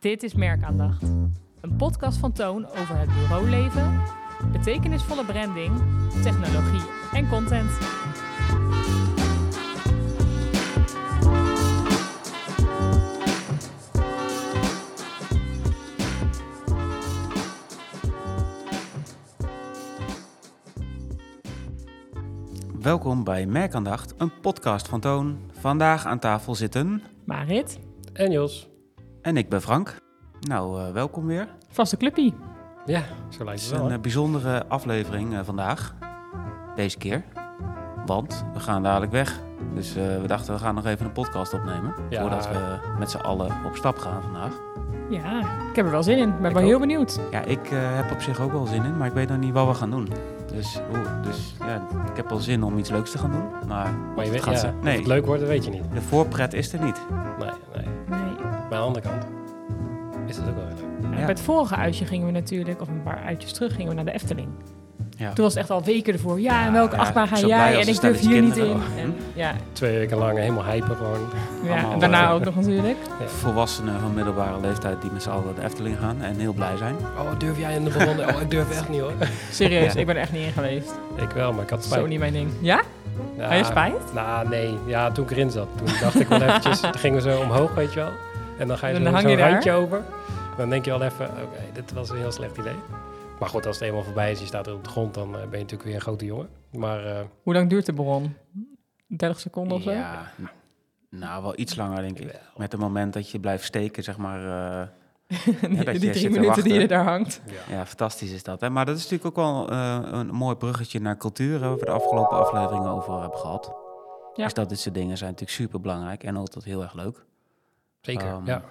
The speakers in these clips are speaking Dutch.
Dit is Merkaandacht. Een podcast van Toon over het bureauleven, betekenisvolle branding, technologie en content. Welkom bij Merkaandacht, een podcast van Toon. Vandaag aan tafel zitten Marit, En Jos. En ik ben Frank. Nou, eh, welkom weer. vaste clubpie. Ja, zo Het lijkt is het wel. een hè? eh, bijzondere aflevering eh, vandaag. Deze keer. Want we gaan dadelijk weg. Dus eh, we dachten, we gaan nog even een podcast opnemen. Ja. Voordat we met z'n allen op stap gaan vandaag. Ja, ik heb er wel zin in. Ik ben Ik wel ook. heel benieuwd. Ja, ik eh, heb op zich ook wel zin in, maar ik weet nog niet wat we gaan doen. Dus, dus ja, ik heb wel zin om iets leuks te gaan doen. Maar, Maar je het weet, gaat ja, nee, het leuk wordt, dat weet je niet. de voorpret is er niet. Nee, nee. Maar aan de andere kant is het ook wel heel leuk. Ja, Ja. Bij het vorige uitje gingen we natuurlijk, of een paar uitjes terug, gingen we naar de Efteling. Ja. Toen was het echt al weken ervoor. Ja, en welke ja, achtbaan ga zo jij? En ik durf hier niet in. En, ja, Twee weken lang helemaal hypen gewoon. ja, Allemaal, en daarna eh, ook nog natuurlijk. Volwassenen van middelbare leeftijd die met z'n allen de Efteling gaan en heel blij zijn. Oh, durf jij in de ballon? Oh, ik durf echt niet hoor. Serieus, Ja. ik ben er echt niet in geweest. Ik wel, maar ik had Zo spijt. niet mijn ding. Ja? Ja, Had je spijt? Nou, nee. Ja, toen ik erin zat. Toen dacht ik wel eventjes, toen gingen we zo omhoog, weet je wel. En dan ga je En zo hang zo'n je daar. randje over. Dan denk je wel even, oké, dit was een heel slecht idee. Maar goed, als het eenmaal voorbij is, je staat er op de grond, dan eh, ben je natuurlijk weer een grote jongen. Maar eh, Hoe lang duurt de bron? 30 seconden of zo? Ja, nou wel iets langer denk ik. Met het moment dat je blijft steken, zeg maar. eh, die, dat je die drie te minuten die je daar hangt. ja. ja, fantastisch is dat. Hè? Maar dat is natuurlijk ook wel een mooi bruggetje naar cultuur, waar we de afgelopen afleveringen over hebben gehad. Ja. Dus dat dit soort dingen zijn natuurlijk super belangrijk en altijd heel erg leuk. Zeker. Ehm, ja.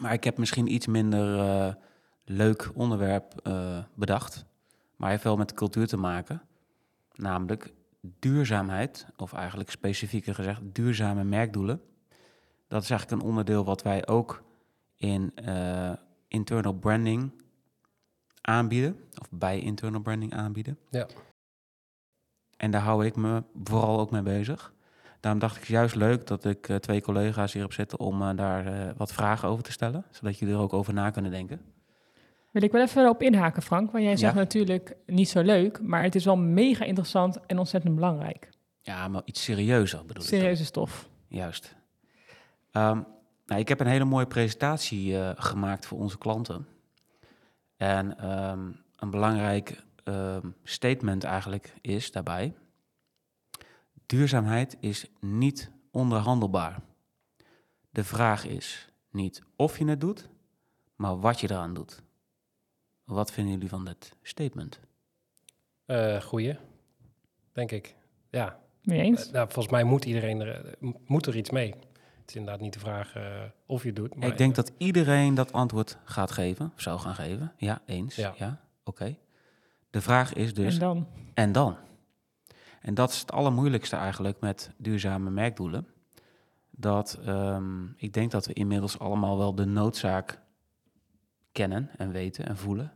Maar ik heb misschien iets minder eh, leuk onderwerp eh, bedacht. Maar heeft wel met cultuur te maken. Namelijk duurzaamheid, of eigenlijk specifieker gezegd duurzame merkdoelen. Dat is eigenlijk een onderdeel wat wij ook in eh, internal branding aanbieden. Of bij internal branding aanbieden. Ja. En daar hou ik me vooral ook mee bezig. Daarom dacht ik het juist leuk dat ik eh, twee collega's hierop zet om eh, daar eh, wat vragen over te stellen. Zodat jullie er ook over na kunnen denken. Wil ik wel even op inhaken, Frank. Want jij zegt Ja. natuurlijk niet zo leuk, maar het is wel mega interessant en ontzettend belangrijk. Ja, maar iets serieuzer bedoel ik. Serieuze stof. Juist. Ehm, nou, ik heb een hele mooie presentatie gemaakt voor onze klanten. En ehm, een belangrijk ehm, statement eigenlijk is daarbij: duurzaamheid is niet onderhandelbaar. De vraag is niet of je het doet, maar wat je eraan doet. Wat vinden jullie van dat statement? Eh, goeie, denk ik. Ja, Mee eens? Eh, nou, volgens mij moet iedereen er, eh, moet er iets mee. Het is inderdaad niet de vraag of je het doet. Maar ik denk dat iedereen dat antwoord gaat geven, of zou gaan geven. Ja, eens. Ja, Ja. oké. De vraag is dus, en dan? en dan? En dat is het allermoeilijkste eigenlijk met duurzame merkdoelen. Dat ehm, ik denk dat we inmiddels allemaal wel de noodzaak kennen en weten en voelen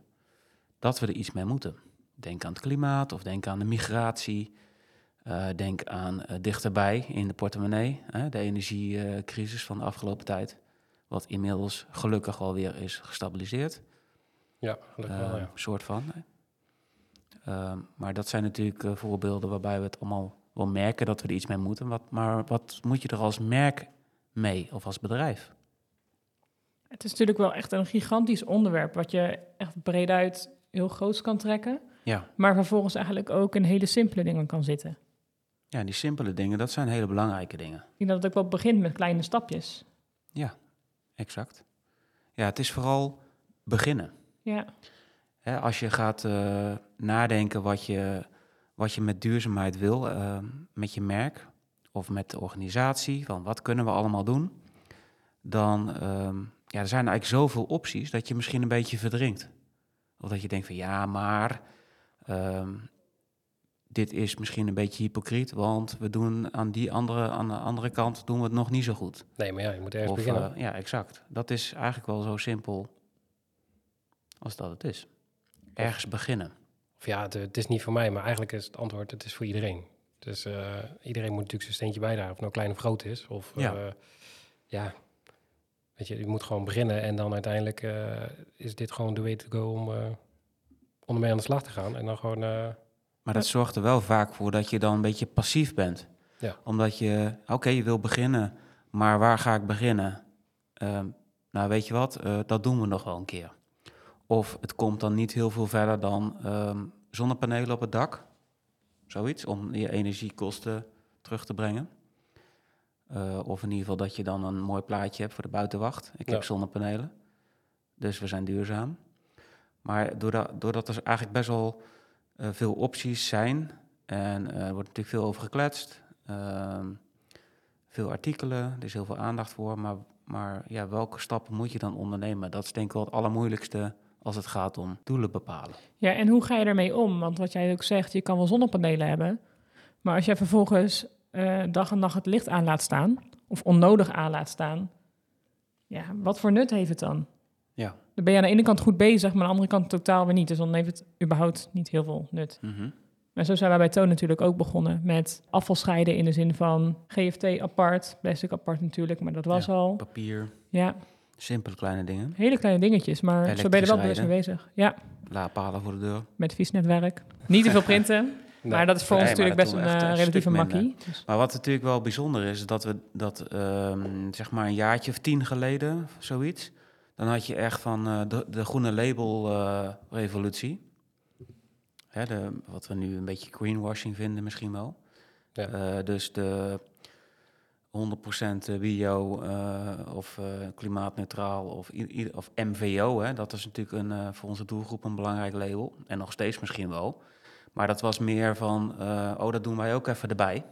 dat we er iets mee moeten. Denk aan het klimaat of denk aan de migratie. eh, denk aan eh, dichterbij in de portemonnee, hè, de energiecrisis van de afgelopen tijd. Wat inmiddels gelukkig wel weer is gestabiliseerd. Ja, gelukkig wel, Eh, ja. soort van. hè. Ehm, maar dat zijn natuurlijk eh, voorbeelden waarbij we het allemaal wel merken dat we er iets mee moeten. Wat, maar wat moet je er als merk mee of als bedrijf? Het is natuurlijk wel echt een gigantisch onderwerp, wat je echt breed uit heel groot kan trekken. Ja. Maar vervolgens eigenlijk ook in hele simpele dingen kan zitten. ja, die simpele dingen, dat zijn hele belangrijke dingen. Ik denk dat het ook wel begint met kleine stapjes. Exact. Ja, het is vooral beginnen. Ja, Hè, als je gaat eh, nadenken wat je, wat je met duurzaamheid wil, eh, met je merk of met de organisatie, van wat kunnen we allemaal doen, dan ehm, ja, er zijn eigenlijk zoveel opties dat je misschien een beetje verdrinkt. Of dat je denkt van ja, maar ehm, dit is misschien een beetje hypocriet, want we doen aan die andere, aan de andere kant doen we het nog niet zo goed. Nee, maar ja, je moet ergens Of, beginnen. eh, ja, exact. Dat is eigenlijk wel zo simpel als dat het is. Ergens beginnen. Of ja, het, het is niet voor mij, maar eigenlijk is het antwoord, het is voor iedereen. Dus eh, iedereen moet natuurlijk zijn steentje bijdragen, of het nou klein of groot is. Of Ja. ja, ja Weet je, je moet gewoon beginnen en dan uiteindelijk eh, is dit gewoon de way to go om, eh om ermee aan de slag te gaan. En dan gewoon, eh, Maar dat zorgt er wel vaak voor dat je dan een beetje passief bent. Ja. Omdat je, oké, je wil beginnen, maar waar ga ik beginnen? Ehm, nou, weet je wat, eh, dat doen we nog wel een keer. Of het komt dan niet heel veel verder dan ehm, zonnepanelen op het dak. Zoiets, om je energiekosten terug te brengen. Eh, of in ieder geval dat je dan een mooi plaatje hebt voor de buitenwacht. Ik Ja. heb zonnepanelen, dus we zijn duurzaam. Maar doordat, doordat er eigenlijk best wel eh, veel opties zijn. En eh, er wordt natuurlijk veel over gekletst. ehm, veel artikelen, er is heel veel aandacht voor. Maar, maar ja, welke stappen moet je dan ondernemen? Dat is denk ik wel het allermoeilijkste als het gaat om doelen bepalen. Ja, en hoe ga je ermee om? Want wat jij ook zegt, je kan wel zonnepanelen hebben. Maar als jij vervolgens eh, dag en nacht het licht aan laat staan, of onnodig aan laat staan, ja, wat voor nut heeft het dan? Ja. Dan ben je aan de ene kant goed bezig, maar aan de andere kant totaal weer niet. Dus dan heeft het überhaupt niet heel veel nut. Mhm. Maar zo zijn wij bij Toon natuurlijk ook begonnen met afvalscheiden in de zin van GFT apart, plastic apart natuurlijk, maar dat was Ja. al. Papier, Ja, simpele kleine dingen. hele kleine dingetjes, maar zo ben je er wel bewust mee bezig. Ja, Laadpalen voor de deur. met visnetwerk. Niet te veel printen, nee. maar dat is voor Nee, ons natuurlijk best een eh, een relatieve makkie. Dus, Maar wat natuurlijk wel bijzonder is, is dat we dat ehm, zeg maar een jaartje of tien geleden, zoiets, dan had je echt van eh, de, de groene label eh, revolutie. Hè, de, wat we nu een beetje greenwashing vinden misschien wel. Ja. Eh, dus de 100% bio eh, of eh, klimaatneutraal of, of MVO, hè, dat is natuurlijk een, eh, voor onze doelgroep een belangrijk label. En nog steeds misschien wel. Maar dat was meer van, eh, oh, dat doen wij ook even erbij.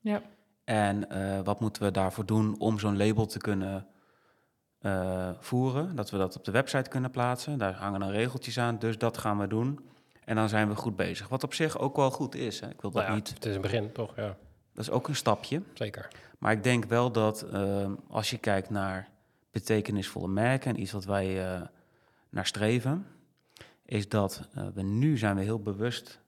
ja. En eh, wat moeten we daarvoor doen om zo'n label te kunnen eh, voeren? Dat we dat op de website kunnen plaatsen. Daar hangen dan regeltjes aan, dus dat gaan we doen. En dan zijn we goed bezig. Wat op zich ook wel goed is. Hè. Ik wil dat Nou ja, niet. Het is een begin, toch? Ja, Dat is ook een stapje. zeker. Maar ik denk wel dat ehm, als je kijkt naar betekenisvolle merken en iets wat wij eh, naar streven, is dat eh, we nu zijn we heel bewust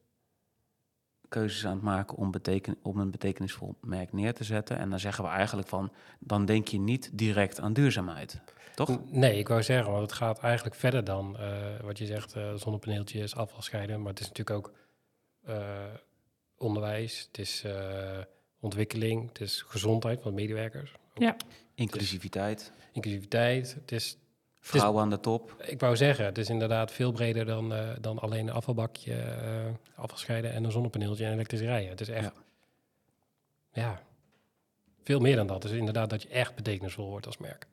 keuzes aan het maken om, beteken, om een betekenisvol merk neer te zetten. En dan zeggen we eigenlijk van, dan denk je niet direct aan duurzaamheid. Toch? Nee, ik wou zeggen, want het gaat eigenlijk verder dan eh, wat je zegt, eh zonnepaneeltjes, afval scheiden. Maar het is natuurlijk ook eh, onderwijs, het is eh, ontwikkeling, het is gezondheid van medewerkers, Ja. Inclusiviteit, inclusiviteit. Het is, vrouwen aan de top. ik wou zeggen, het is inderdaad veel breder dan, eh, dan alleen een afvalbakje, eh afval scheiden en een zonnepaneeltje en elektrisch rijden. Het is echt, ja. veel meer dan dat. Het is inderdaad dat je echt betekenisvol wordt als merk.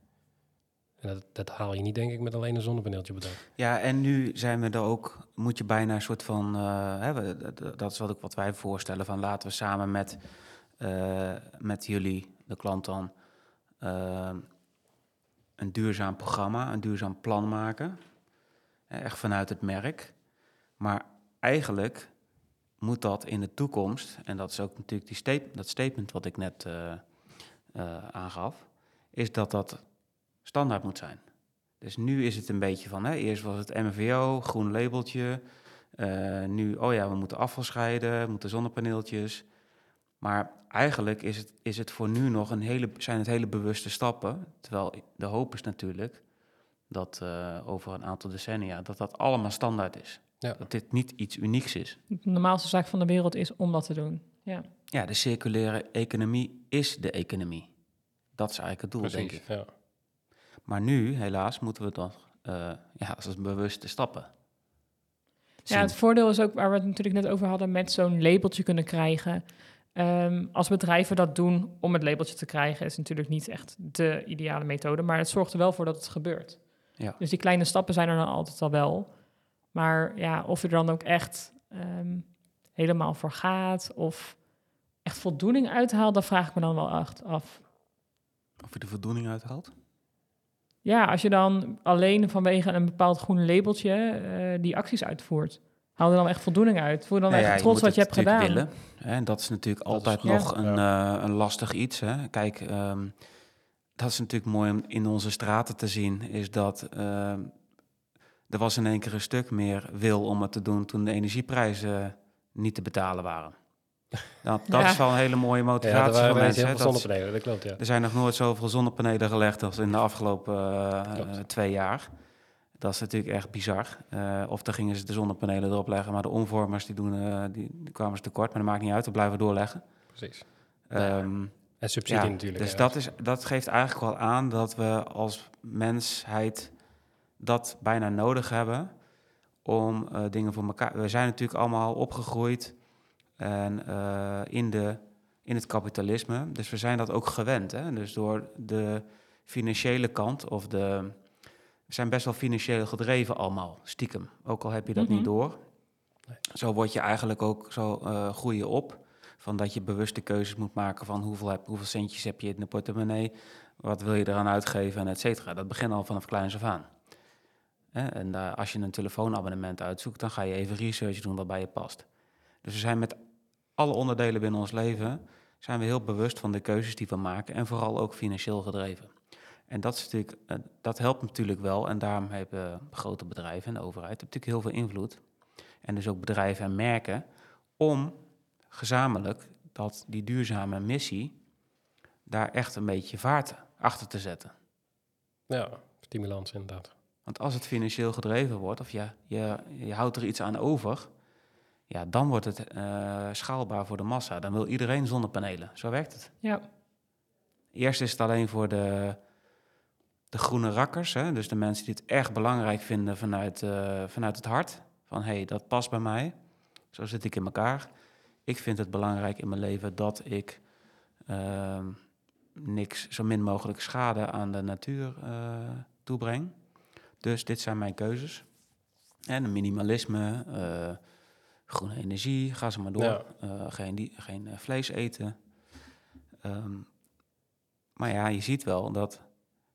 En dat, dat haal je niet, denk ik, met alleen een zonnepaneeltje dak. Ja, en nu zijn we er ook, moet je bijna een soort van, eh, hè, dat is wat, ik, wat wij voorstellen, van laten we samen met, eh, met jullie, de klant dan, eh, een duurzaam programma, een duurzaam plan maken. Eh, Echt vanuit het merk. Maar eigenlijk moet dat in de toekomst, en dat is ook natuurlijk die state- dat statement wat ik net aangaf, is dat dat standaard moet zijn. Dus nu is het een beetje van, hè, eerst was het MVO, groen labeltje. nu, oh ja, we moeten afval scheiden, we moeten zonnepaneeltjes. Maar eigenlijk is het, is het voor nu nog een hele, zijn het hele bewuste stappen. Terwijl de hoop is natuurlijk dat eh, over een aantal decennia dat dat allemaal standaard is. Ja. Dat dit niet iets unieks is. De normaalste zaak van de wereld is om dat te doen. Ja. Ja, de circulaire economie is de economie. Dat is eigenlijk het doel, denk ik. ja. Maar nu, helaas, moeten we dan eh ja, als bewuste stappen. Ja, het voordeel is ook waar we het natuurlijk net over hadden met zo'n labeltje kunnen krijgen. Ehm, als bedrijven dat doen om het labeltje te krijgen, is natuurlijk niet echt de ideale methode, maar het zorgt er wel voor dat het gebeurt. Ja. Dus die kleine stappen zijn er dan altijd al wel. Maar ja, of je er dan ook echt ehm, helemaal voor gaat of echt voldoening uithaalt, dat vraag ik me dan wel echt af. Of je de voldoening uithaalt? Ja, als je dan alleen vanwege een bepaald groen labeltje eh, die acties uitvoert, haal er dan echt voldoening uit? Voel je dan Nou echt ja, trots wat je hebt gedaan? Willen, hè, en dat is natuurlijk Dat is altijd nog Ja. een, eh, een lastig iets. Hè. Kijk, ehm, dat is natuurlijk mooi om in onze straten te zien, is dat ehm, er was in één keer een stuk meer wil om het te doen toen de energieprijzen niet te betalen waren. Dat, dat Ja. is wel een hele mooie Ja, er motivatie waren voor mensen heel veel zonnepanelen, dat klopt, ja. er zijn nog nooit zoveel zonnepanelen gelegd als in de afgelopen eh, eh, twee jaar. Dat is natuurlijk echt bizar. Eh, of dan gingen ze de zonnepanelen erop leggen, maar de omvormers die, doen, eh, die, die kwamen ze tekort. Maar dat maakt niet uit, we blijven doorleggen. Precies. Ehm, En subsidie ja, natuurlijk. dus ja. dat, is, dat geeft eigenlijk wel aan dat we als mensheid dat bijna nodig hebben om eh, dingen voor elkaar. We zijn natuurlijk allemaal opgegroeid en, eh, in, de, in het kapitalisme. Dus we zijn dat ook gewend. Hè? Dus door de financiële kant of de. We zijn best wel financieel gedreven allemaal, stiekem. Ook al heb je dat Mhm. niet door. Nee. Zo word je eigenlijk ook, zo eh groei je op. Van dat je bewuste keuzes moet maken van hoeveel, heb, hoeveel centjes heb je in de portemonnee. Wat wil je eraan uitgeven en et cetera. Dat begint al vanaf kleins af aan. Hè, En eh, als je een telefoonabonnement uitzoekt, dan ga je even research doen wat bij je past. Dus we zijn met alle onderdelen binnen ons leven, zijn we heel bewust van de keuzes die we maken en vooral ook financieel gedreven. En dat, is natuurlijk, eh, dat helpt natuurlijk wel en daarom hebben grote bedrijven en de overheid natuurlijk heel veel invloed. En dus ook bedrijven en merken om gezamenlijk dat die duurzame missie daar echt een beetje vaart achter te zetten. Ja, stimulans inderdaad. Want als het financieel gedreven wordt, of je, je, je houdt er iets aan over, ja, dan wordt het eh, schaalbaar voor de massa. Dan wil iedereen zonnepanelen. Zo werkt het. Ja, Eerst is het alleen voor de, de groene rakkers, hè, dus de mensen die het echt belangrijk vinden vanuit, eh, vanuit het hart. Van hé, hey, dat past bij mij. Zo zit ik in elkaar. Ik vind het belangrijk in mijn leven dat ik ehm, niks, zo min mogelijk schade aan de natuur eh, toebreng. Dus dit zijn mijn keuzes. En minimalisme, eh, groene energie, ga ze maar door. Ja. Geen die, geen vlees eten. Ehm, maar ja, je ziet wel dat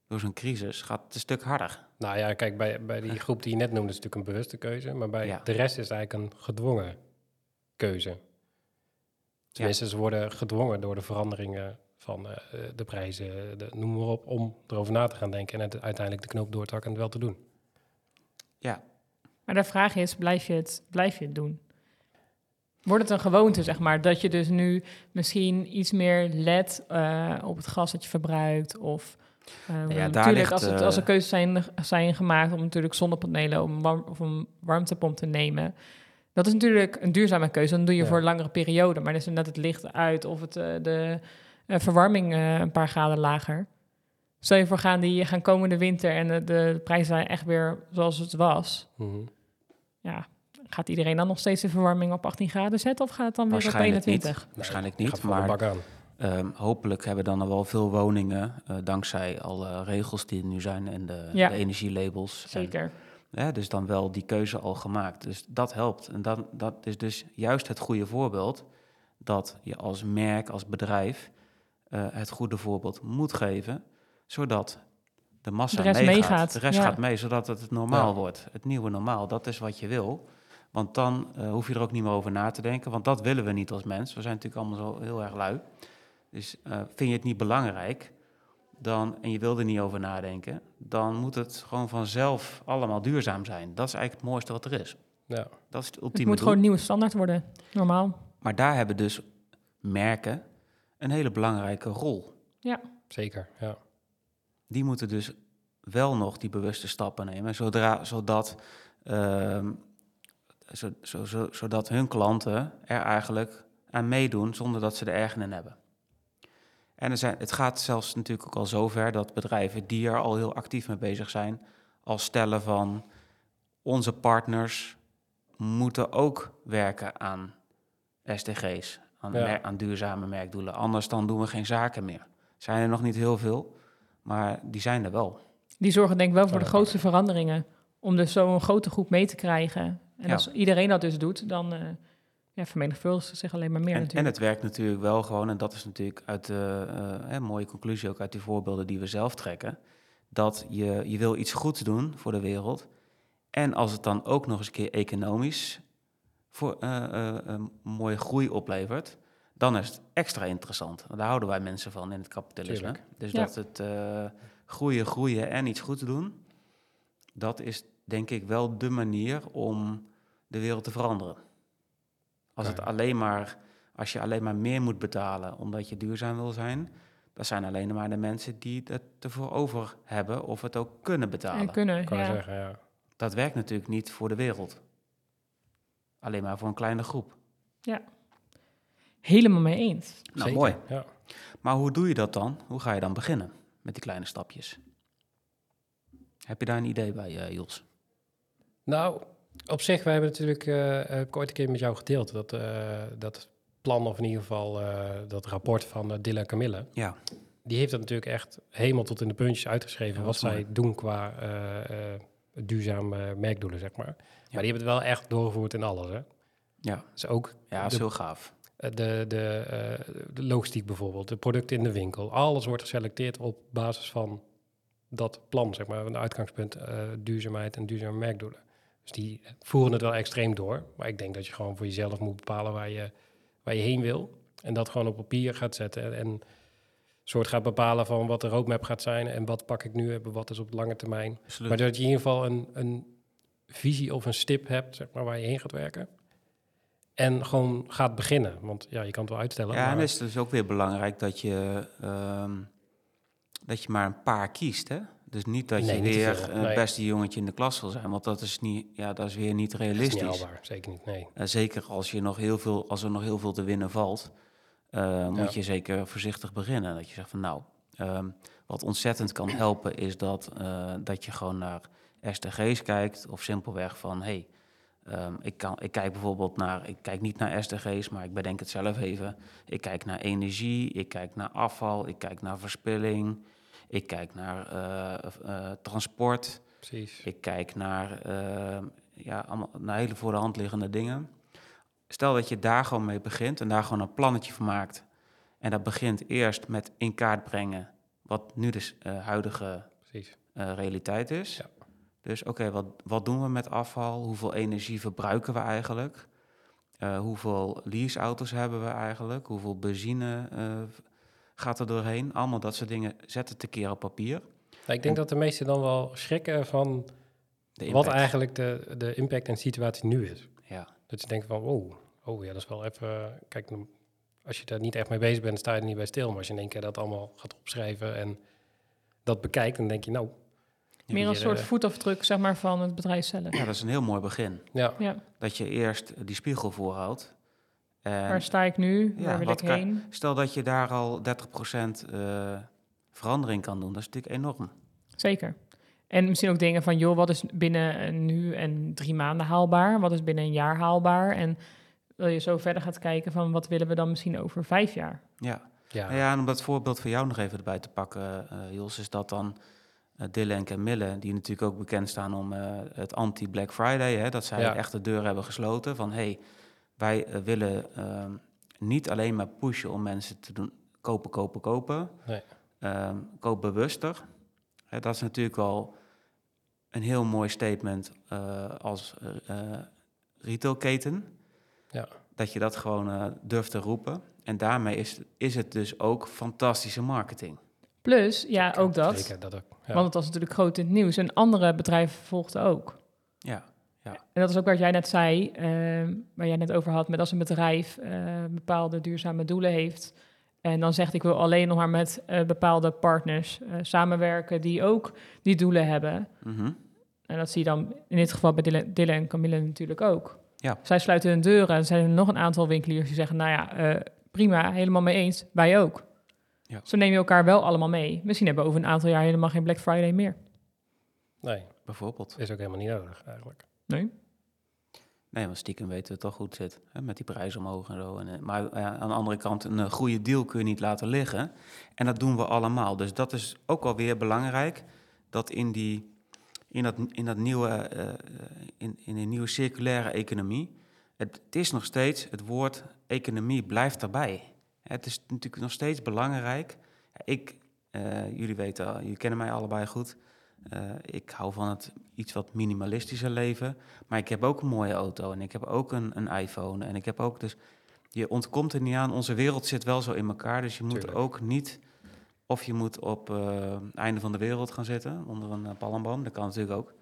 door zo'n crisis gaat het een stuk harder. Nou ja, kijk, bij, bij die groep die je net noemde is het natuurlijk een bewuste keuze. Maar bij Ja. de rest is het eigenlijk een gedwongen keuze. Tenminste, ze worden gedwongen door de veranderingen van eh, de prijzen, de, noem maar op, om erover na te gaan denken en het, uiteindelijk de knoop door te hakken en het wel te doen. Ja, maar de vraag is, blijf je het, blijf je het doen? Wordt het een gewoonte, zeg maar, dat je dus nu misschien iets meer let eh, op het gas dat je verbruikt? Of eh, daar natuurlijk, ligt, als, het, eh, als er keuzes zijn, zijn gemaakt om natuurlijk zonnepanelen om warm, of een warmtepomp te nemen. Dat is natuurlijk een duurzame keuze. Dan doe je Ja. voor een langere periode. Maar dan is net het licht uit of het, eh, de eh, verwarming een paar graden lager. Stel je voor, gaan die gaan komende winter en de, de prijzen zijn echt weer zoals het was. Mhm. Ja, gaat iedereen dan nog steeds de verwarming op 18 graden zetten of gaat het dan weer op Waarschijnlijk niet. 21? waarschijnlijk niet. gaat voor de Maar ehm, hopelijk hebben dan al wel veel woningen, eh, dankzij alle regels die er nu zijn en de, Ja. de energielabels. En, Zeker. hè, dus dan wel die keuze al gemaakt. Dus dat helpt. En dan, dat is dus juist het goede voorbeeld dat je als merk, als bedrijf, eh, het goede voorbeeld moet geven, zodat de massa De rest meegaat. meegaat, De rest ja. gaat mee, zodat het het normaal Ja. wordt. Het nieuwe normaal, dat is wat je wil. Want dan eh, hoef je er ook niet meer over na te denken. Want dat willen we niet als mens. We zijn natuurlijk allemaal zo heel erg lui. Dus eh, vind je het niet belangrijk dan, en je wil er niet over nadenken... dan moet het gewoon vanzelf allemaal duurzaam zijn. Dat is eigenlijk het mooiste wat er is. Ja. Dat is het Het ultieme moet doel. gewoon een nieuwe standaard worden. Normaal. Maar daar hebben dus merken een hele belangrijke rol. Zeker, ja. Die moeten dus wel nog die bewuste stappen nemen, zodra, zodat, ehm, zo, zo, zo, zodat hun klanten er eigenlijk aan meedoen zonder dat ze er erg in hebben. En er zijn, het gaat zelfs natuurlijk ook al zover dat bedrijven die er al heel actief mee bezig zijn, al stellen van onze partners moeten ook werken aan SDG's, aan, Ja. mer- aan duurzame merkdoelen. Anders dan doen we geen zaken meer. Zijn er nog niet heel veel, maar die zijn er wel. Die zorgen denk ik wel voor de grootste veranderingen. Om dus zo'n grote groep mee te krijgen. En Ja. als iedereen dat dus doet, dan eh ja, vermenigvuldigt zich alleen maar meer En, en natuurlijk. het werkt natuurlijk wel gewoon, en dat is natuurlijk uit de eh, eh, mooie conclusie ook uit die voorbeelden die we zelf trekken, dat je, je wil iets goeds doen voor de wereld. En als het dan ook nog eens een keer economisch voor eh, eh, een mooie groei oplevert, dan is het extra interessant. Daar houden wij mensen van in het kapitalisme. Tuurlijk. Dus Ja. dat het eh, groeien, groeien en iets goeds doen, dat is denk ik wel de manier om de wereld te veranderen. Als het Ja. alleen maar Als je alleen maar meer moet betalen omdat je duurzaam wil zijn, dat zijn alleen maar de mensen die het ervoor over hebben of het ook kunnen betalen. En kunnen, Kan je ja. zeggen, ja. Dat werkt natuurlijk niet voor de wereld. Alleen maar voor een kleine groep. Helemaal mee eens. Nou, Zeker, mooi. Ja. Maar hoe doe je dat dan? Hoe ga je dan beginnen met die kleine stapjes? Heb je daar een idee bij, eh Jos? Nou, op zich, wij hebben natuurlijk, eh, heb ik ooit een keer met jou gedeeld, dat, eh, dat plan, of in ieder geval eh, dat rapport van uh, Dilla Camille, Ja, die heeft dat natuurlijk echt helemaal tot in de puntjes uitgeschreven, Ja, wat zij mooi. doen qua duurzaam eh, merkdoelen, zeg maar. Maar die hebben het wel echt doorgevoerd in alles, hè. ja. Dus ook ja dat is de, heel gaaf. de, de, de logistiek bijvoorbeeld, de producten in de winkel, alles wordt geselecteerd op basis van dat plan, zeg maar, een uitgangspunt duurzaamheid en duurzame merkdoelen. Dus die voeren het wel extreem door. Maar ik denk dat je gewoon voor jezelf moet bepalen waar je, waar je heen wil. En dat gewoon op papier gaat zetten. En soort gaat bepalen van wat de roadmap gaat zijn. En wat pak ik nu en wat is op lange termijn. Absoluut. Maar dat je in ieder geval een, een visie of een stip hebt, zeg maar, waar je heen gaat werken. En gewoon gaat beginnen. Want ja, je kan het wel uitstellen. Ja, en maar het is dus ook weer belangrijk dat je, ehm, dat je maar een paar kiest. Hè? Dus niet dat Nee, je niet weer eh, het nee. beste jongetje in de klas wil zijn. Want dat is, niet, ja, dat is weer niet dat is realistisch. niet haalbaar. Zeker niet, nee. Eh, zeker als, je nog heel veel, als er nog heel veel te winnen valt, eh, moet je zeker voorzichtig beginnen. Dat je zegt van nou, ehm, wat ontzettend kan helpen is dat, eh, dat je gewoon naar SDG's kijkt. Of simpelweg van hey, ehm, ik, kan, ik kijk bijvoorbeeld naar, ik kijk niet naar SDG's, maar ik bedenk het zelf even. Ik kijk naar energie, ik kijk naar afval, ik kijk naar verspilling. Ik kijk naar eh, eh, transport. Precies. Ik kijk naar, eh, ja, allemaal, naar hele voor de hand liggende dingen. Stel dat je daar gewoon mee begint en daar gewoon een plannetje van maakt. En dat begint eerst met in kaart brengen wat nu de huidige realiteit is. Ja. Dus oké, wat, wat doen we met afval? Hoeveel energie verbruiken we eigenlijk? Eh, hoeveel leaseauto's hebben we eigenlijk? Hoeveel benzine gaat er doorheen? Allemaal dat soort dingen zetten te keer op papier. Ik denk dat de meesten dan wel schrikken van De wat eigenlijk de, de impact en situatie nu is. Ja, Dat je denkt van, oh, oh ja, dat is wel even... Kijk, als je daar niet echt mee bezig bent, sta je er niet bij stil. Maar als je in één keer dat allemaal gaat opschrijven en dat bekijkt, dan denk je, nou, Meer een soort eh, voetafdruk zeg maar, van het bedrijf zelf. ja, dat is een heel mooi begin. ja, Ja. Dat je eerst die spiegel voorhoudt. En Waar sta ik nu? ja, Waar wil wat ik kan- heen? stel dat je daar al 30% eh verandering kan doen. Dat is natuurlijk enorm. Zeker. En misschien ook dingen van, joh, wat is binnen nu en drie maanden haalbaar? Wat is binnen een jaar haalbaar? En wil je zo verder gaat kijken van, wat willen we dan misschien over vijf jaar? Ja. ja, Nou ja, en om dat voorbeeld van jou nog even erbij te pakken, eh Jos, is dat dan uh, en Camille, die natuurlijk ook bekend staan om eh, het anti-Black Friday, hè, dat zij Ja. echt de deur hebben gesloten van hey, wij eh, willen ehm, niet alleen maar pushen om mensen te doen kopen, kopen, kopen. Nee. Ehm, koop bewuster. Hè, dat is natuurlijk wel een heel mooi statement eh, als eh, retailketen. Ja. Dat je dat gewoon eh, durft te roepen. En daarmee is, is het dus ook fantastische marketing. Plus, ja, ook dat. Zeker, dat ook. Ja. Want het was natuurlijk groot in het nieuws. En andere bedrijven volgden ook. Ja, En dat is ook wat jij net zei, ehm, waar jij net over had, met als een bedrijf eh, bepaalde duurzame doelen heeft. En dan zegt ik wil alleen nog maar met eh, bepaalde partners eh, samenwerken die ook die doelen hebben. Mhm. En dat zie je dan in dit geval bij Dylan, Dylan en Camille natuurlijk ook. Ja. Zij sluiten hun deuren. Er zijn er nog een aantal winkeliers die zeggen, nou ja, eh, prima, helemaal mee eens. Wij ook. Ja. Zo neem je elkaar wel allemaal mee. Misschien hebben we over een aantal jaar helemaal geen Black Friday meer. Nee, bijvoorbeeld. is ook helemaal niet nodig eigenlijk. Nee? Nee, want stiekem weten we het toch goed zit. Hè, met die prijzen omhoog en zo. En, eh, maar eh, aan de andere kant, een eh, goede deal kun je niet laten liggen. En dat doen we allemaal. Dus dat is ook alweer belangrijk. Dat in, die, in, dat, in, dat nieuwe, in, in een nieuwe circulaire economie... Het, is nog steeds, het woord economie blijft daarbij. Het is natuurlijk nog steeds belangrijk. Ik, jullie weten, jullie kennen mij allebei goed... Eh, ik hou van het iets wat minimalistischer leven. Maar ik heb ook een mooie auto en ik heb ook een, een iPhone. En ik heb ook dus. Je ontkomt er niet aan. Onze wereld zit wel zo in elkaar. Dus je moet Tuurlijk. ook niet. Of je moet op het einde van de wereld gaan zitten onder een eh, palmboom. Dat kan natuurlijk ook.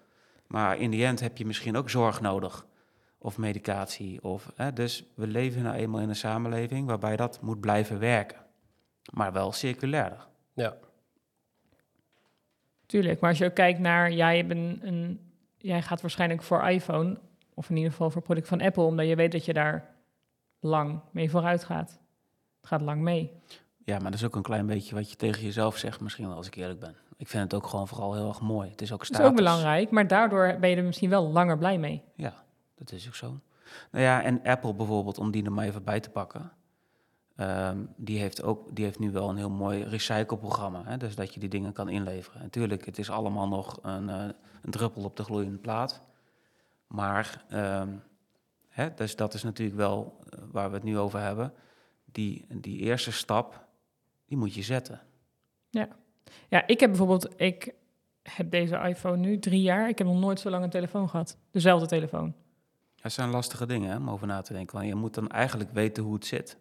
Maar in die end heb je misschien ook zorg nodig. of medicatie. Of, hè, dus we leven nou eenmaal in een samenleving waarbij dat moet blijven werken. Maar wel circulair. Ja. Tuurlijk, maar als je ook kijkt naar, jij, een, een, jij gaat waarschijnlijk voor iPhone, of in ieder geval voor product van Apple, omdat je weet dat je daar lang mee vooruit gaat. Het gaat lang mee. Ja, maar dat is ook een klein beetje wat je tegen jezelf zegt, misschien wel als ik eerlijk ben. Ik vind het ook gewoon vooral heel erg mooi. Het is ook status. Dat is ook belangrijk, maar daardoor ben je er misschien wel langer blij mee. Ja, dat is ook zo. Nou ja, en Apple bijvoorbeeld, om die er maar even bij te pakken. Ehm, die, heeft ook, die heeft nu wel een heel mooi recycleprogramma. Hè? Dus dat je die dingen kan inleveren. Natuurlijk, het is allemaal nog een, uh, een druppel op de gloeiende plaat. Maar, um, hè, dus dat is natuurlijk wel uh, waar we het nu over hebben. Die, die eerste stap, die moet je zetten. Ja. ja, ik heb bijvoorbeeld, ik heb deze iPhone nu drie jaar. Ik heb nog nooit zo lang een telefoon gehad. Dezelfde telefoon. Dat zijn lastige dingen hè, om over na te denken. Want je moet dan eigenlijk weten hoe het zit.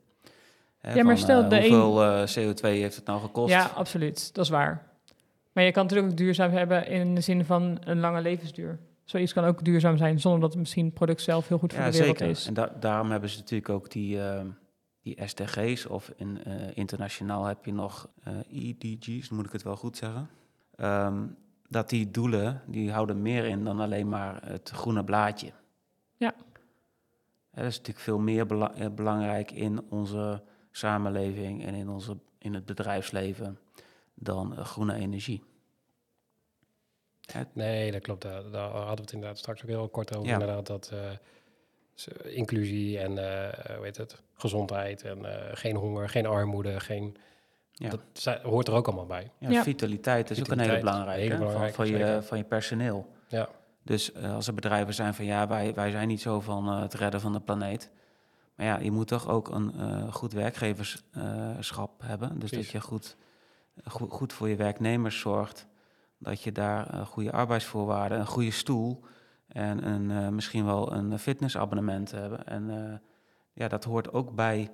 Hè, ja, maar van, stel uh, de hoeveel uh, CO2 heeft het nou gekost? Ja, absoluut. Dat is waar. Maar je kan het natuurlijk ook duurzaam hebben in de zin van een lange levensduur. Zoiets kan ook duurzaam zijn, zonder dat het misschien het product zelf heel goed voor ja, de wereld zeker. is. En da daarom hebben ze natuurlijk ook die, uh, die SDG's, of in, uh, internationaal heb je nog uh, EDG's, moet ik het wel goed zeggen. Um, dat die doelen, die houden meer in dan alleen maar het groene blaadje. Ja. Dat is natuurlijk veel meer bela belangrijk in onze samenleving en in, onze, in het bedrijfsleven dan uh, groene energie. Het... Nee, dat klopt. Daar, daar, hadden we het inderdaad straks ook heel kort over. Ja. Inderdaad, dat uh, inclusie en uh, hoe heet het, gezondheid en geen honger, geen armoede, geen... Ja. Dat hoort er ook allemaal bij. Ja, ja. vitaliteit is vitaliteit, ook een hele belangrijke, hele belangrijke van, van, je, van je personeel. Ja. Dus uh, als er bedrijven zijn van ja, wij, wij zijn niet zo van uh, het redden van de planeet. Maar ja, je moet toch ook een uh, goed werkgeverschap hebben. Dus Precies. dat je goed, goed, goed voor je werknemers zorgt. Dat je daar goede arbeidsvoorwaarden, een goede stoel en een, misschien wel een fitnessabonnement hebben. En ja, dat hoort ook bij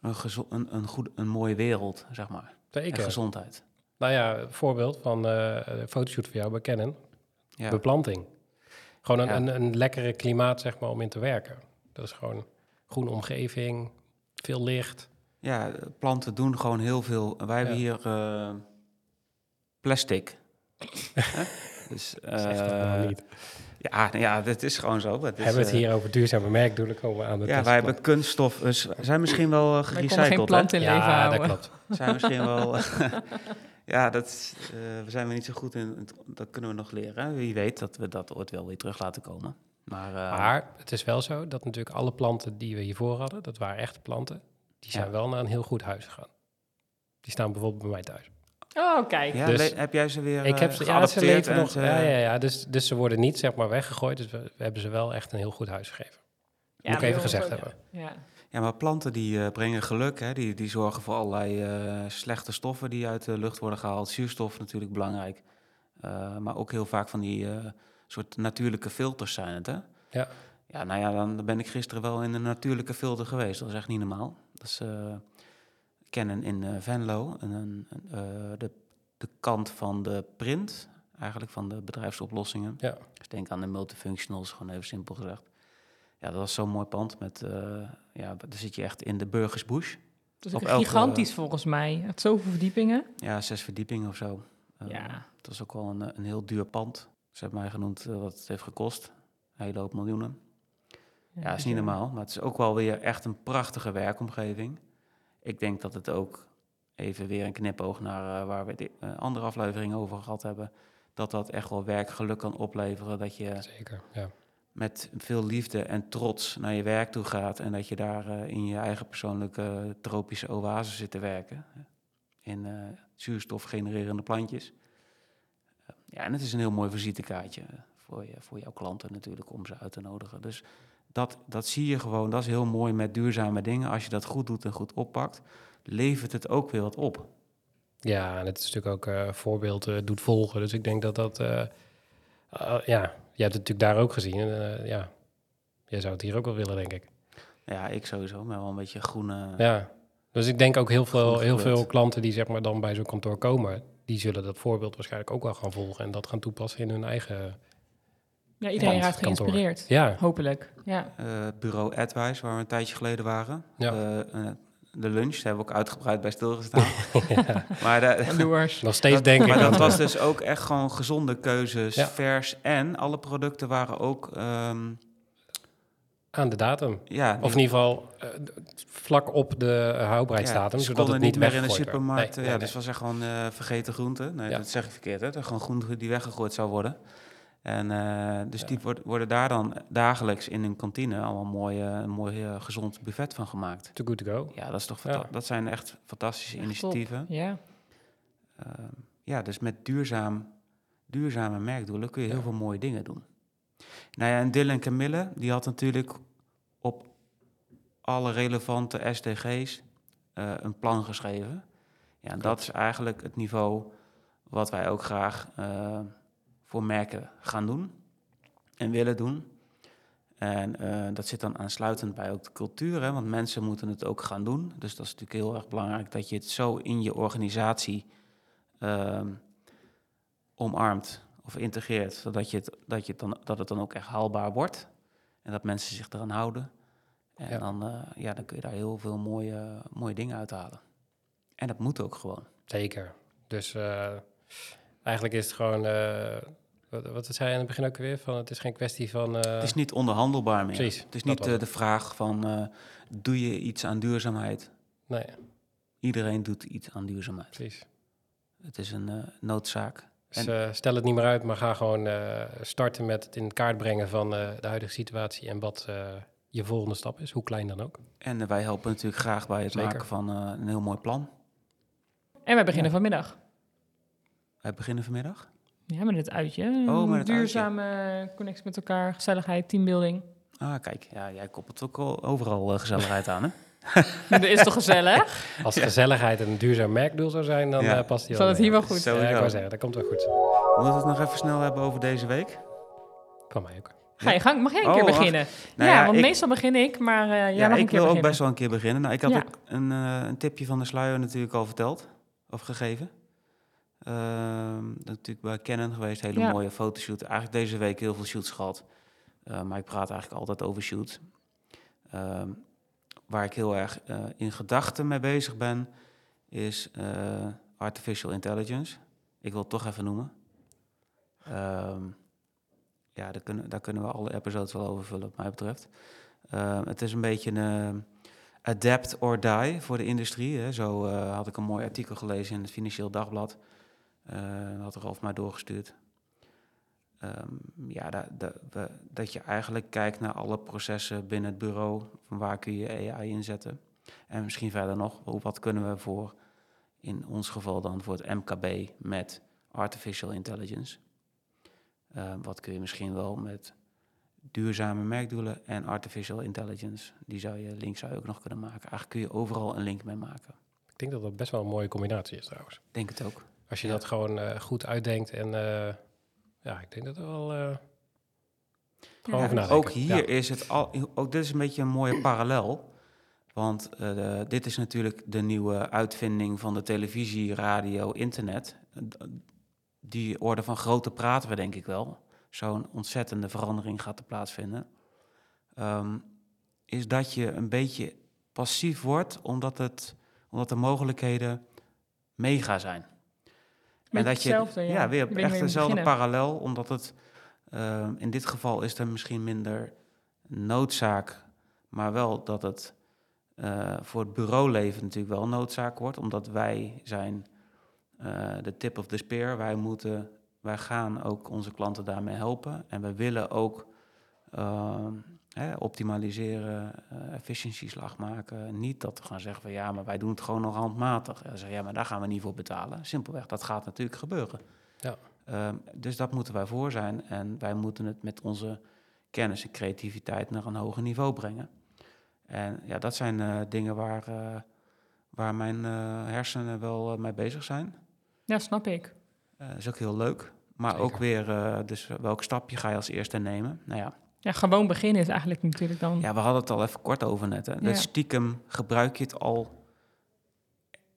een, een, een, goed, een mooie wereld, zeg maar. Zeker. En gezondheid. Nou ja, voorbeeld van een fotoshoot voor jou bij Canon. Ja. Beplanting. Gewoon een, ja. een, een lekkere klimaat, zeg maar, om in te werken. Dat is gewoon groene omgeving, veel licht. Ja, planten doen gewoon heel veel. Wij hebben hier uh, plastic. dus, uh, dat nou niet. Ja, ja, dat is gewoon zo. Is, hebben we het hier uh, over duurzame merkdoelen komen we aan de Ja, wij hebben kunststof. Dus zijn misschien wel uh, gerecycled. geen plant in ja, leven houden. dat klopt. Zijn misschien wel. ja, dat uh, we zijn we niet zo goed in. Dat kunnen we nog leren. Wie weet dat we dat ooit wel weer terug laten komen. Maar, uh, maar het is wel zo dat natuurlijk alle planten die we hiervoor hadden, dat waren echte planten, die zijn ja. wel naar een heel goed huis gegaan. Die staan bijvoorbeeld bij mij thuis. Oh, kijk. Ja, dus heb jij ze weer ik heb ze, ja, ze leven nog. Ze, ja, ja, ja. Dus, dus ze worden niet zeg maar weggegooid. Dus we, we hebben ze wel echt een heel goed huis gegeven. Ja, Moet ik even gezegd hebben. Ja. Ja, maar planten die uh, brengen geluk. Hè? Die, die zorgen voor allerlei uh, slechte stoffen die uit de lucht worden gehaald. Zuurstof natuurlijk belangrijk. Uh, maar ook heel vaak van die soort natuurlijke filters zijn het, hè? Ja. Ja, nou ja, dan ben ik gisteren wel in een natuurlijke filter geweest. Dat is echt niet normaal. Dat is kennen in Venlo. En, en, de, de kant van de print, eigenlijk van de bedrijfsoplossingen. Ja. Dus denk aan de multifunctionals, gewoon even simpel gezegd. Ja, dat was zo'n mooi pand met, uh, ja, daar zit je echt in de Burgersbush. Dat is ook gigantisch volgens mij. Het zoveel verdiepingen. Ja, zes verdiepingen of zo. Uh, ja. Dat is ook wel een, een heel duur pand. Ze hebben mij genoemd uh, wat het heeft gekost. Een hele hoop miljoenen. Ja, ja is niet normaal. Maar het is ook wel weer echt een prachtige werkomgeving. Ik denk dat het ook even weer een knipoog naar uh, waar we de uh, andere afleveringen over gehad hebben. Dat dat echt wel werkgeluk kan opleveren. Dat je Zeker, ja. met veel liefde en trots naar je werk toe gaat. En dat je daar uh, in je eigen persoonlijke tropische oase zit te werken. In zuurstof genererende plantjes. Ja, en het is een heel mooi visitekaartje voor, je, voor jouw klanten natuurlijk om ze uit te nodigen. Dus dat, dat zie je gewoon, dat is heel mooi met duurzame dingen. Als je dat goed doet en goed oppakt, levert het ook weer wat op. Ja, en het is natuurlijk ook uh, voorbeeld uh, doet volgen. Dus ik denk dat dat, uh, ja, je hebt het natuurlijk daar ook gezien. En, ja, jij zou het hier ook wel willen, denk ik. Ja, ik sowieso, maar wel een beetje groene. Ja, dus ik denk ook heel veel, heel veel klanten die zeg maar dan bij zo'n kantoor komen, die zullen dat voorbeeld waarschijnlijk ook wel gaan volgen en dat gaan toepassen in hun eigen Ja, iedereen raakt geïnspireerd. Ja, Hopelijk. Ja. Eh, bureau Advice, waar we een tijdje geleden waren. Ja. Eh, eh, de lunch, daar hebben we ook uitgebreid bij stilgestaan. Maar, de, nog steeds dat, denk ik. maar dat dat- was dus ook echt gewoon gezonde keuzes, Ja. vers. En alle producten waren ook, ehm, aan de datum. ja, Of in ieder geval eh, vlak op de uh, houdbaarheidsdatum, ja, ze zodat het niet meer in de supermarkt. Nee, ja, nee, dus was echt gewoon eh, vergeten groente. Nee, Ja. dat zeg ik verkeerd, hè? Dat Gewoon groente die weggegooid zou worden. En eh, dus Ja. die worden, daar dan dagelijks in een kantine allemaal mooi, eh, een mooi eh, gezond buffet van gemaakt. Too good to go. Ja, dat, is toch dat zijn echt fantastische Echt initiatieven. Ja. Ehm, ja, dus met duurzaam, duurzame merkdoelen kun je heel veel mooie dingen doen. Nou ja, en Dylan Camille, die had natuurlijk alle relevante SDG's eh, een plan geschreven. Ja, en dat is eigenlijk het niveau wat wij ook graag eh, voor merken gaan doen en willen doen. En eh, dat zit dan aansluitend bij ook de cultuur, hè, want mensen moeten het ook gaan doen. Dus dat is natuurlijk heel erg belangrijk dat je het zo in je organisatie ehm, omarmt of integreert, zodat je het, dat, je het dan, dat het dan ook echt haalbaar wordt en dat mensen zich eraan houden. En Ja. dan, eh, ja, dan kun je daar heel veel mooie, mooie dingen uithalen. En dat moet ook gewoon. Zeker. Dus eh, eigenlijk is het gewoon... eh, wat, wat zei je in het begin ook weer? Van, het is geen kwestie van... het is niet onderhandelbaar meer. precies, Het is niet de vraag van, doe je iets aan duurzaamheid? Nee, Iedereen doet iets aan duurzaamheid. precies. Het is een noodzaak. Dus stel het niet meer uit, maar ga gewoon starten met het in kaart brengen van de huidige situatie en wat je volgende stap is, hoe klein dan ook. En eh, wij helpen natuurlijk graag bij het Zeker. maken van eh, een heel mooi plan. En wij beginnen Ja. vanmiddag. Wij beginnen vanmiddag. Ja, met het uitje. Oh, met het Duurzame connectie met elkaar, gezelligheid, teambuilding. Ah, kijk, ja, jij koppelt ook al overal eh, gezelligheid aan, hè? Dat is toch gezellig? Als Ja. gezelligheid een duurzaam merkdoel zou zijn, dan Ja. eh, past die Zal het hier wel goed? Ja, ik wou zeggen, dat komt wel goed. Moeten we het nog even snel hebben over deze week? Van mij ook. Ga je gang, mag jij een Oh, keer wacht. beginnen? Nou ja, ja, want ik- meestal begin ik, maar eh jij ja, mag een ik keer wil ook beginnen. best wel een keer beginnen. Nou, ik had Ja. ook een, eh, een tipje van de sluier natuurlijk al verteld, of gegeven. Ehm, natuurlijk bij Canon geweest, hele Ja. mooie fotoshoot. Eigenlijk deze week heel veel shoots gehad. Eh, maar ik praat eigenlijk altijd over shoots. Ehm, waar ik heel erg in gedachten mee bezig ben, is artificial intelligence. Ik wil het toch even noemen. Ehm, ja, daar kunnen, daar kunnen we alle episodes wel over vullen, wat mij betreft. Ehm, het is een beetje een eh, adapt or die voor de industrie. Hè. Zo eh, had ik een mooi artikel gelezen in het Financieel Dagblad. Eh had Ralf mij doorgestuurd. Ehm, ja, dat je eigenlijk kijkt naar alle processen binnen het bureau. Van waar kun je AI inzetten? En misschien verder nog, wat kunnen we voor, in ons geval dan voor het MKB met artificial intelligence? Ehm, wat kun je misschien wel met duurzame merkdoelen en artificial intelligence? Die zou je, link zou je ook nog kunnen maken. Eigenlijk kun je overal een link mee maken. Ik denk dat dat best wel een mooie combinatie is trouwens. Denk het ook. Als je Ja. dat gewoon eh, goed uitdenkt en eh, ja, ik denk dat er wel... eh gewoon Ja, over nadenken. Ook hier Ja. is het al, ook dit is een beetje een mooie parallel. Want eh, de- dit is natuurlijk de nieuwe uitvinding van de televisie, radio, internet. Die orde van grootte praten we denk ik wel. Zo'n ontzettende verandering gaat er plaatsvinden. Ehm, is dat je een beetje passief wordt, omdat, het, omdat de mogelijkheden mega zijn. Met dat je, ja. ja, weer echt dezelfde parallel, omdat het ehm, in dit geval is er misschien minder noodzaak, maar wel dat het eh, voor het bureauleven natuurlijk wel noodzaak wordt, omdat wij zijn eh, de tip of the spear. Wij moeten, wij gaan ook onze klanten daarmee helpen en we willen ook ehm, hè, optimaliseren, eh efficiëntieslag maken. Niet dat we gaan zeggen van ja, maar wij doen het gewoon nog handmatig. En zeggen ja, maar daar gaan we niet voor betalen. Simpelweg, dat gaat natuurlijk gebeuren. Ja. Ehm, dus dat moeten wij voor zijn en wij moeten het met onze kennis en creativiteit naar een hoger niveau brengen. En ja, dat zijn eh, dingen waar, waar mijn hersenen wel mee bezig zijn. Ja, snap ik. Eh, dat is ook heel leuk. Maar Zeker. ook weer, eh, dus welk stapje ga je als eerste nemen? Nou ja, Ja, gewoon beginnen is eigenlijk natuurlijk dan... ja we hadden het al even kort over net. Hè. Ja. Dus stiekem gebruik je het al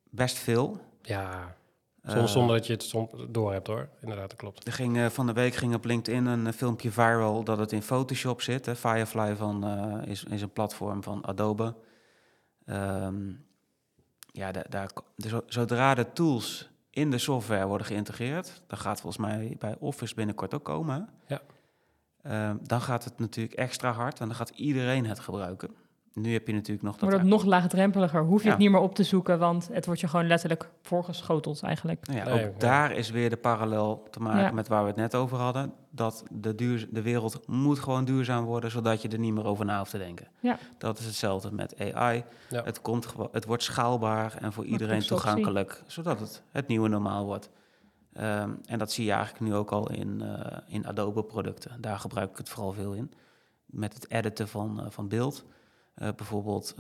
best veel. Ja, Zonder, zonder dat je het soms door hebt hoor. Inderdaad, dat klopt. Er ging, van de week ging op LinkedIn een filmpje viral dat het in Photoshop zit. Hè. Firefly van, is, is een platform van Adobe. Ehm, ja, daar, daar, zodra de tools in de software worden geïntegreerd, dat gaat volgens mij bij Office binnenkort ook komen. Ja. Ehm, dan gaat het natuurlijk extra hard en dan gaat iedereen het gebruiken. Nu heb je natuurlijk nog dat... Wordt het nog laagdrempeliger, hoef je het niet meer op te zoeken, want het wordt je gewoon letterlijk voorgeschoteld eigenlijk. Nou ja, ook daar is weer de parallel te maken met waar we het net over hadden. Dat de, duur, de wereld moet gewoon duurzaam worden, zodat je er niet meer over na hoeft te denken. Ja. Dat is hetzelfde met AI. Het, komt, het wordt schaalbaar en voor iedereen toegankelijk, zodat het het nieuwe normaal wordt. Ehm, en dat zie je eigenlijk nu ook al in, uh, in Adobe-producten. Daar gebruik ik het vooral veel in. Met het editen van, uh, van beeld. Uh, bijvoorbeeld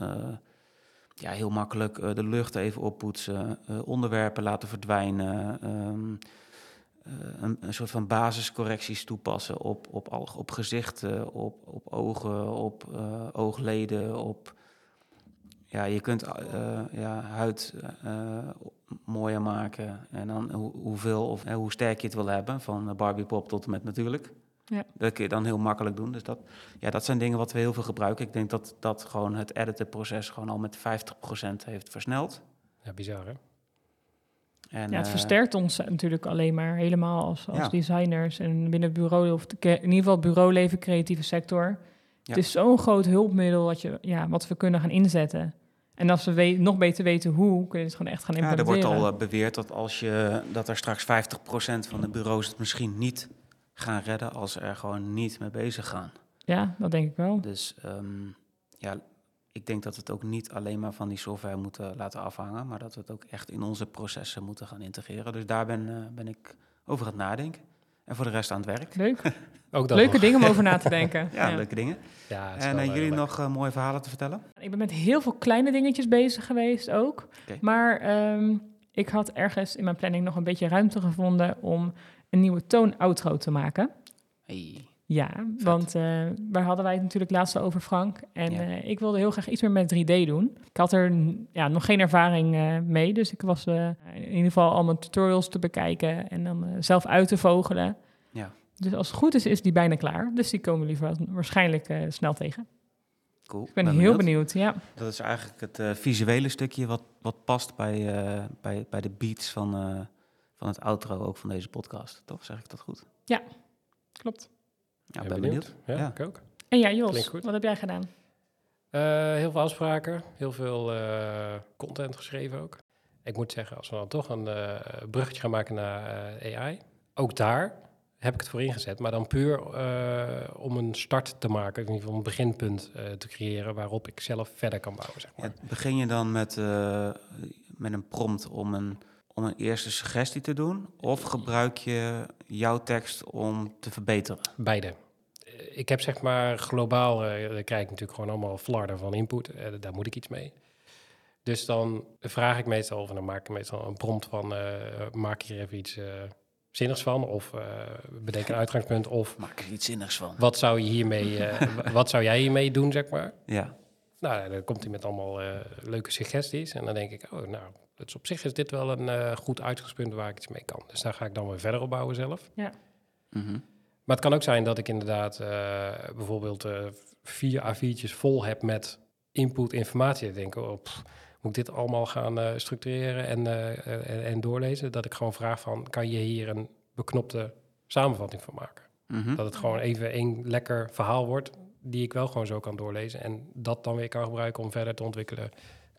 ja, heel makkelijk de lucht even oppoetsen, onderwerpen laten verdwijnen. Um, een, een, soort van basiscorrecties toepassen op, op, op gezichten, op, op ogen, op oogleden, op ja, je kunt ja, huid mooier maken. En dan hoe, hoeveel of hoe sterk je het wil hebben, van Barbie Pop tot en met natuurlijk. Ja. Dat kun je dan heel makkelijk doen. Dus dat, ja, dat zijn dingen wat we heel veel gebruiken. Ik denk dat dat gewoon het editen-proces gewoon al met 50% heeft versneld. Ja, bizar hè? En, ja, het versterkt ons natuurlijk alleen maar helemaal als, als designers en binnen het bureau, of in ieder geval het bureauleven, creatieve sector. Het is zo'n groot hulpmiddel wat, je, ja, wat we kunnen gaan inzetten. En als we nog beter weten hoe, kun je het gewoon echt gaan implementeren. Ja, er wordt al uh, beweerd dat, als je, dat er straks 50% van de bureaus het misschien niet gaan redden als ze er gewoon niet mee bezig gaan. Ja, dat denk ik wel. Dus um, ja, ik denk dat we het ook niet alleen maar van die software moeten laten afhangen, maar dat we het ook echt in onze processen moeten gaan integreren. Dus daar ben, uh, ben ik over het nadenken. En voor de rest aan het werk. Leuk. Ook dat leuke dingen om over na te denken. ja, leuke dingen. Ja, en uh, jullie nog uh, mooie verhalen te vertellen? Ik ben met heel veel kleine dingetjes bezig geweest ook. Maar um, ik had ergens in mijn planning nog een beetje ruimte gevonden om een nieuwe toon-outro te maken. Hey. Ja, want uh, waar hadden wij het natuurlijk laatst over, Frank. En ja. uh, ik wilde heel graag iets meer met 3D doen. Ik had er ja, nog geen ervaring uh, mee, dus ik was in ieder geval allemaal tutorials te bekijken en dan zelf uit te vogelen. Ja. Dus als het goed is, is die bijna klaar. Dus die komen jullie waarschijnlijk snel tegen. Cool. Ik ben, ben heel benieuwd. ja. Dat is eigenlijk het visuele stukje wat, wat past bij, bij, bij de beats van, van het outro ook van deze podcast. Toch? Zeg ik dat goed? Ja, klopt. Ja, ben benieuwd. Ja, ik ook. En ja, Jos, wat heb jij gedaan? Uh, heel veel afspraken, heel veel uh, content geschreven ook. Ik moet zeggen, als we dan toch een uh, bruggetje gaan maken naar AI, ook daar heb ik het voor ingezet, maar dan puur om een start te maken, in ieder geval een beginpunt te creëren waarop ik zelf verder kan bouwen. Zeg maar. ja, begin je dan met, met een prompt om een om een eerste suggestie te doen? Of gebruik je jouw tekst om te verbeteren? Beide. Ik heb zeg maar globaal, uh, krijg ik natuurlijk gewoon allemaal flarden van input. Uh, daar moet ik iets mee. Dus dan vraag ik meestal, of dan maak ik meestal een prompt van, uh, maak hier even iets zinnigs van, of bedenk een uitgangspunt, of... Maak er iets zinnigs van. Wat zou, je hiermee, wat zou jij hiermee doen, zeg maar? Ja. Nou, dan komt hij met allemaal leuke suggesties. En dan denk ik, oh, nou, dus op zich is dit wel een uh, goed uitgangspunt waar ik iets mee kan. Dus daar ga ik dan weer verder op bouwen zelf. Ja. Mhm. Maar het kan ook zijn dat ik inderdaad uh, bijvoorbeeld uh, vier A4'tjes vol heb met input informatie. Ik denk, oh, moet ik dit allemaal gaan structureren en, en, en, doorlezen? Dat ik gewoon vraag van, kan je hier een beknopte samenvatting van maken? Mhm. Dat het gewoon even een lekker verhaal wordt, die ik wel gewoon zo kan doorlezen. En dat dan weer kan gebruiken om verder te ontwikkelen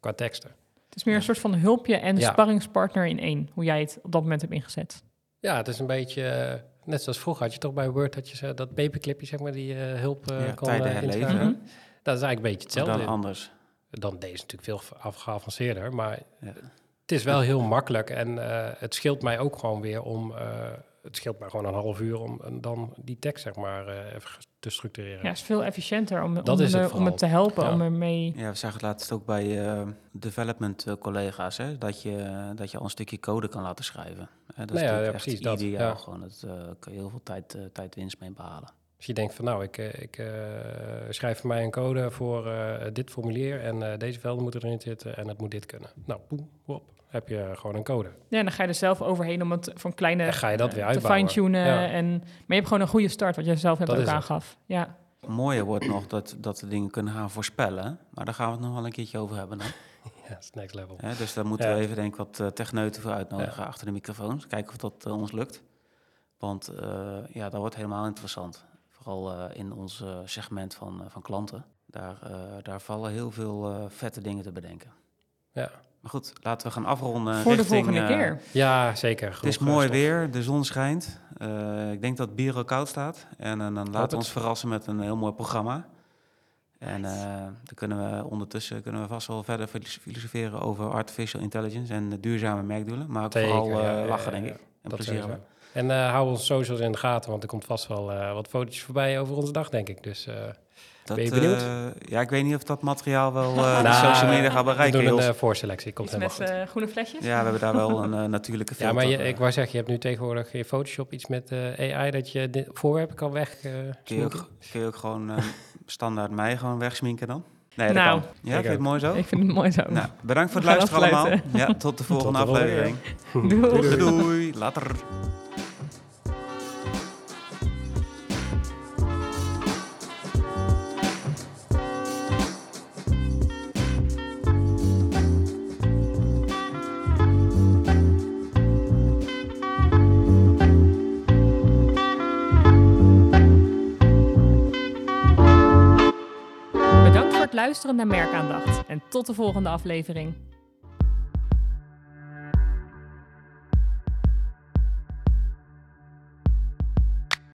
qua teksten. Het is meer een soort van hulpje en ja. sparringspartner in één, hoe jij het op dat moment hebt ingezet. Ja, het is een beetje, uh, net zoals vroeger had je toch bij Word, dat je dat paperclipje, zeg maar, die uh, hulp uh, ja, kon. Mm -hmm. Dat is eigenlijk een beetje hetzelfde. dan anders. Dan deze natuurlijk veel geavanceerder, maar ja. het is wel heel makkelijk en het scheelt mij ook gewoon weer om het scheelt maar gewoon een half uur om dan die tekst zeg maar uh, even te structureren. Ja, het is veel efficiënter om, om, het, om het te helpen, ja. om ermee... Ja, we zagen het laatst ook bij uh, development collega's, hè, dat je, dat je al een stukje code kan laten schrijven. Hè, dat nou is ja, ja, echt precies ideaal, dat, gewoon. Dat uh, kan je heel veel tijd, uh, tijdwinst mee behalen. Als je denkt van nou, ik, ik schrijf voor mij een code voor dit formulier en deze velden moeten erin zitten en het moet dit kunnen. Nou, boem, hop, heb je gewoon een code. Ja, en dan ga je er zelf overheen om het van kleine ga je dat weer te fine-tunen. Ja. En, maar je hebt gewoon een goede start, wat jij zelf Dat ook aangaf. Ja. Mooier wordt nog dat, dat we dingen kunnen gaan voorspellen. Maar daar gaan we het nog wel een keertje over hebben dan. Ja, dat is next level. Hè, dus daar moeten Ja. we even denk ik wat eh, techneuten voor uitnodigen achter de microfoons. Kijken of dat eh, ons lukt. Want eh, ja, dat wordt helemaal interessant. Vooral eh, in ons segment van, van klanten. Daar, daar vallen heel veel vette dingen te bedenken. Ja, Maar goed, laten we gaan afronden. Voor de richting, volgende eh, keer. ja zeker. Het is mooi stof. weer, de zon schijnt. Eh, ik denk dat het bier al koud staat. En eh, dan laten we ons verrassen met een heel mooi programma. En eh, dan kunnen we ondertussen kunnen we vast wel verder filos- filosoferen over artificial intelligence en de duurzame merkdoelen. Maar ook Zeker, vooral eh, ja, lachen, ja, denk ja. ik. En plezier hebben. En eh, hou onze socials in de gaten, want er komt vast wel eh, wat fotootjes voorbij over onze dag, denk ik. Dus eh, Dat, Ben je benieuwd? ja, ik weet niet of dat materiaal wel eh, de nou, social media gaat we bereiken. doen een voorselectie, komt Iets helemaal met goed. eh, groene flesjes. Ja, we hebben daar wel een eh, natuurlijke Ja, filter. maar je, ik wou zeggen, je hebt nu tegenwoordig in Photoshop iets met eh, AI dat je dit voorwerpen kan weg. eh, kun, je ook, kun je ook gewoon standaard mij gewoon wegsminken dan? Nee, dat Nou, kan. Ja, ik vind je het mooi zo? Ik vind het mooi zo. Nou, bedankt voor We het luisteren allemaal. Ja, tot de volgende de volgende aflevering. Doei. Doei, doei. Later. Luisteren naar Merkaandacht. En tot de volgende aflevering.